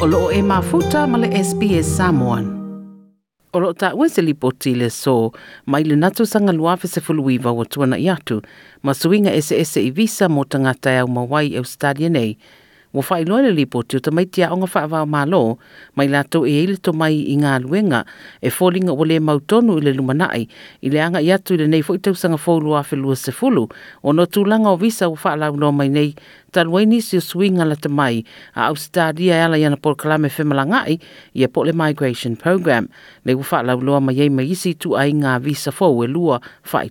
o loo e mafuta ma le SPS Samoan. O loo ta ue se lipoti le so, mai le natu sanga luafe se fuluiva wa tuana i atu, ma suinga ese ese i visa mo tangata au mawai au stadia nei, Wa whai loa le lipoti o tamaitia o ngā whaavao malo, mai lato e eile to mai i ngā luenga, e fōlinga o le mautonu i le lumanai, i le anga i atu i le nei fo i tausanga fōlu a whilua se fulu, o no tūlanga o visa o whaalau no mai nei, taluai nisi o suinga la tamai, a Australia e ala i ana por kalame whemalangai i a po le migration program, le u whaalau loa mai ei mai isi tu ai ngā visa fōu e lua whai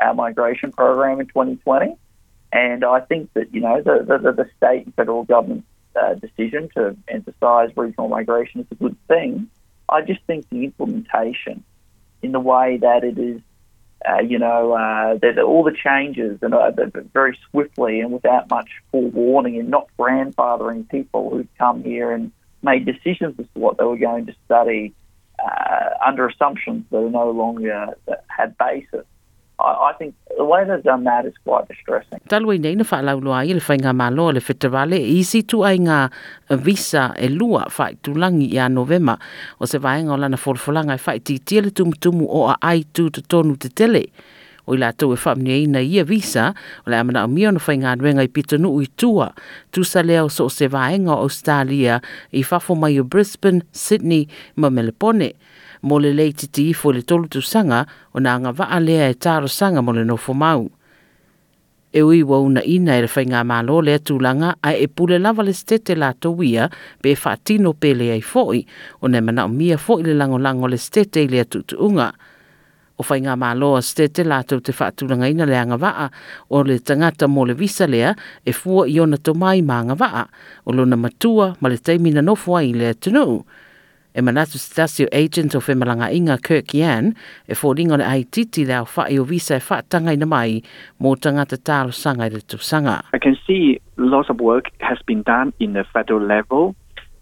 our migration program in 2020. And I think that, you know, the, the, the state and federal government uh, decision to emphasise regional migration is a good thing. I just think the implementation in the way that it is, uh, you know, uh, that all the changes and uh, very swiftly and without much forewarning and not grandfathering people who've come here and made decisions as to what they were going to study uh, under assumptions that are no longer that had basis. I, I think the way they've done that is quite distressing. Talu i nei na whaalau loa i le whainga malo le whitawale e isi tu ai ngā visa e lua whai tulangi i a novema o se vaenga o lana wholwholanga e whai ti tiele tumutumu o a ai tu te tonu te tele. O i la tau e whamni e ina ia visa o le amana o mio na whainga nuenga i pitanu ui tua tu sa leo so se vaenga o Australia i whafo mai o Brisbane, Sydney ma Melbourne mo le leiti ti ifo le tolu tu sanga o na anga vaa lea e taro sanga mo le nofo mau. E ui wa una ina e rewhai ngā mālo lea tūlanga a e pule lava le stete la tō pe e whātino pele ai fōi o ne mana o mia fōi le lango lango le stete i lea tūtuunga. O whai ngā mālo a stete la te whātūlanga ina le anga vaa o le tangata mo le visa lea e fua i ona tō mai mā anga vaa o lona matua ma le teimina nofua i lea tunuu. E manatu agent o whemalanga inga Kirk Yan e fōringa le ai titi le au whai o visa e mai mō tangata tālo sanga i le sanga. I can see lots of work has been done in the federal level,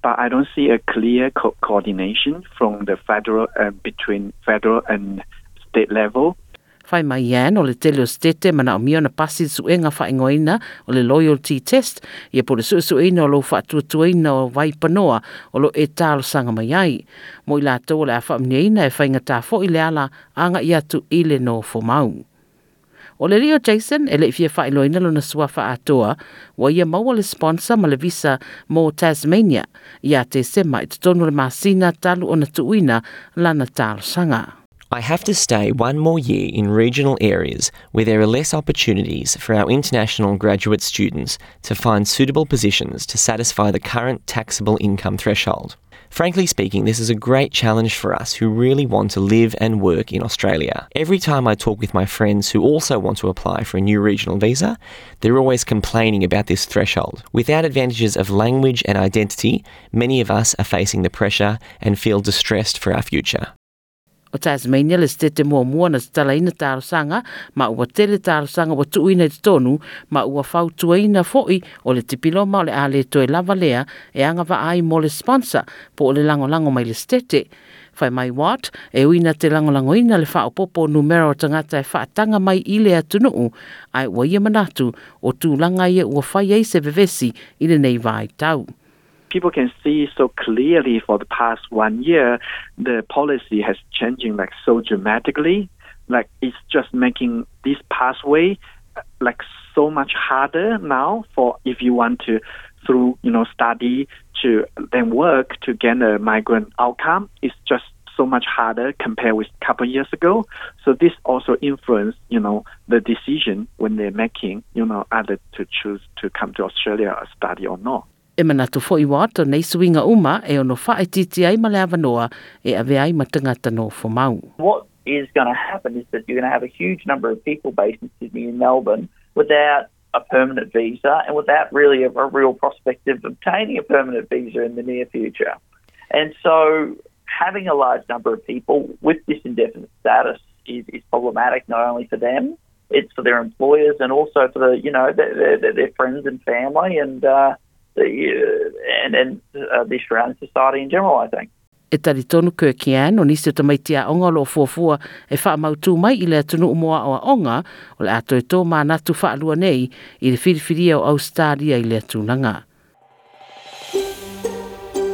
but I don't see a clear co coordination from the federal uh, between federal and state level. Whai mai ian o le tele o stete mana o mio na pasi suenga whaingoina o le loyalty test i e pole su ina o lo whaatuatuina o vai panoa o lo e talo sanga mai ai. Mo i la tō le a e whainga tā fo i le ala anga i atu i le no fo mau. O le Leo Jason, e le i fia lo na sua wha atoa, wa ia maua le sponsor ma le visa mo Tasmania, ia te sema i tonu le masina talu o na tuuina lana talo sanga. I have to stay one more year in regional areas where there are less opportunities for our international graduate students to find suitable positions to satisfy the current taxable income threshold. Frankly speaking, this is a great challenge for us who really want to live and work in Australia. Every time I talk with my friends who also want to apply for a new regional visa, they're always complaining about this threshold. Without advantages of language and identity, many of us are facing the pressure and feel distressed for our future. O Tasmania le stete mua mua na stala ina taro sanga, ma ua tele taro sanga wa tuuina i tonu, ma ua fau foi o le tipilo ma o le ale toe lava lea e anga va ai mo le sponsor po o le lango lango mai le stete. Fai mai wat, e uina te lango lango ina le fao popo numero o tangata e whaatanga mai i le atunu, ai ua ia manatu o tūlanga ia ua fai eise vevesi i le nei vai tau. People can see so clearly for the past one year, the policy has changing like so dramatically. Like it's just making this pathway uh, like so much harder now for if you want to through you know study to then work to get a migrant outcome. It's just so much harder compared with a couple of years ago. So this also influence, you know, the decision when they're making, you know, either to choose to come to Australia or study or not. Manatu fo i wata nei suinga uma e ono whae titi ai awanoa e ave ai no fo mau. What is going to happen is that you're going to have a huge number of people based in Sydney and Melbourne without a permanent visa and without really a, a real prospect of obtaining a permanent visa in the near future. And so having a large number of people with this indefinite status is, is problematic not only for them, it's for their employers and also for the you know their, their, their friends and family and uh, the uh, and and uh, the Australian society in general. I think. E tari tonu koe ki an, o nisi o mai tia onga lo fuafua e wha mautu mai i le atunu umoa o onga, o le ato e tō mānatu wha alua nei i le whiriwhiria o Australia i le atunanga.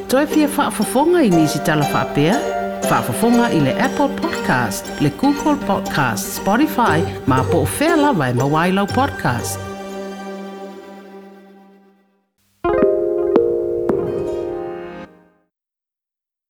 Toi fia wha fofonga i nisi tala wha pia? Wha i le Apple Podcast, le Google Podcast, Spotify, ma po o whea lawa e mawailau podcast.